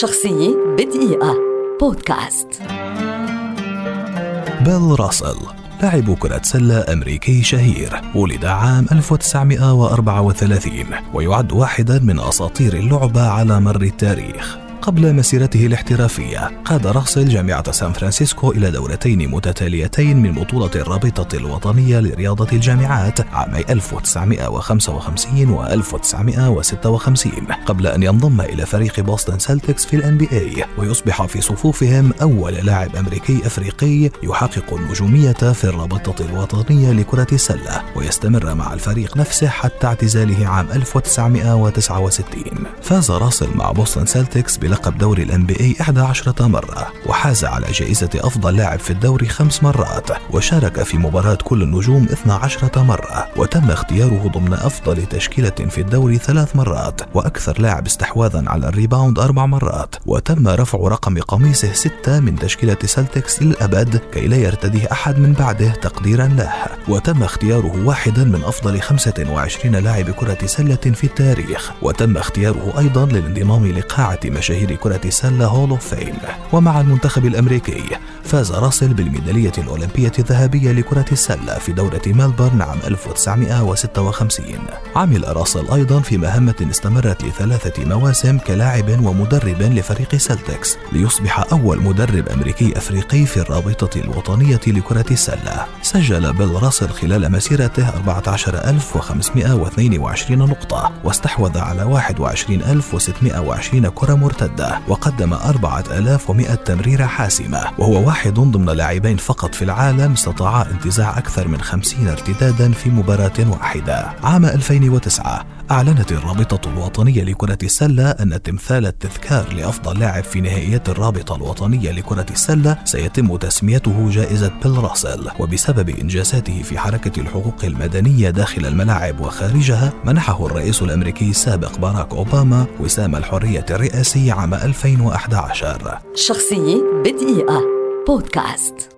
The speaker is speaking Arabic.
شخصية بدقيقة. بودكاست. بيل راسل لاعب كرة سلة أمريكي شهير ولد عام 1934 ويعد واحدا من أساطير اللعبة على مر التاريخ. قبل مسيرته الاحترافية قاد رأسل جامعة سان فرانسيسكو إلى دورتين متتاليتين من بطولة الرابطة الوطنية لرياضة الجامعات عامي 1955 و 1956 قبل أن ينضم إلى فريق بوسطن سلتكس في ال NBA ويصبح في صفوفهم أول لاعب أمريكي أفريقي يحقق النجومية في الرابطة الوطنية لكرة السلة ويستمر مع الفريق نفسه حتى اعتزاله عام 1969 فاز راسل مع بوسطن سلتكس بلقب دوري ال NBA 11 مرة وحاز على جائزة أفضل لاعب في الدوري خمس مرات وشارك في مباراة كل النجوم 12 مرة وتم اختياره ضمن أفضل تشكيلة في الدوري ثلاث مرات وأكثر لاعب استحواذا على ال rebound أربع مرات وتم رفع رقم قميصه ستة من تشكيلة سلتكس للأبد كي لا يرتديه أحد من بعده تقديرا له وتم اختياره واحدا من أفضل 25 لاعب كرة سلة في التاريخ وتم اختياره أيضا للانضمام لقاعة مشاهير مشاهير كرة السلة Hall of Fame ومع المنتخب الأمريكي فاز راسل بالميدالية الأولمبية الذهبية لكرة السلة في دورة ملبورن عام 1956 عمل راسل أيضا في مهمة استمرت لثلاثة مواسم كلاعب ومدرب لفريق سلتكس ليصبح أول مدرب أمريكي أفريقي في الرابطة الوطنية لكرة السلة سجل بيل راسل خلال مسيرته 14522 نقطة واستحوذ على 21620 كرة مرتدة. وقدم 4100 تمريرة حاسمة وهو واحد ضمن لاعبين فقط في العالم استطاعا انتزاع أكثر من 50 ارتدادا في مباراة واحدة. عام 2009 أعلنت الرابطة الوطنية لكرة السلة أن تمثال التذكار لأفضل لاعب في نهائيات الرابطة الوطنية لكرة السلة سيتم تسميته جائزة بيل راسل. وبسبب إنجازاته في حركة الحقوق المدنية داخل الملاعب وخارجها منحه الرئيس الأمريكي السابق باراك أوباما وسام الحرية الرئاسي عام 2011 شخصية بدقيقة. بودكاست.